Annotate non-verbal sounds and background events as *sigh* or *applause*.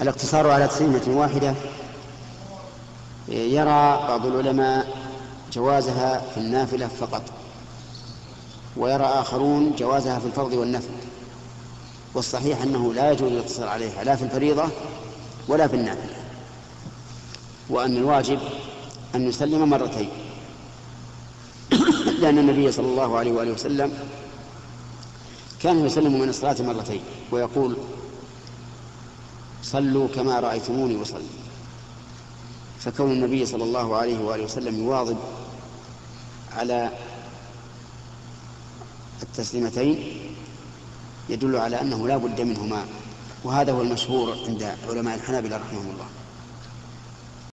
الاقتصار على تسليمة واحدة. يرى بعض العلماء جوازها في النافلة فقط ويرى آخرون جوازها في الفرض والنفل. والصحيح أنه لا يجوز الاقتصار عليها لا في الفريضة ولا في النافلة. وأن الواجب أن يسلم مرتين. *coughs* لأن النبي صلى الله عليه وآله وسلم كان يسلم من الصلاة مرتين ويقول صلوا كما رأيتموني أصلي. فكون النبي صلى الله عليه وآله وسلم يواظب على التسليمتين يدل على أنه لا بد منهما وهذا هو المشهور عند علماء الحنابلة رحمهم الله.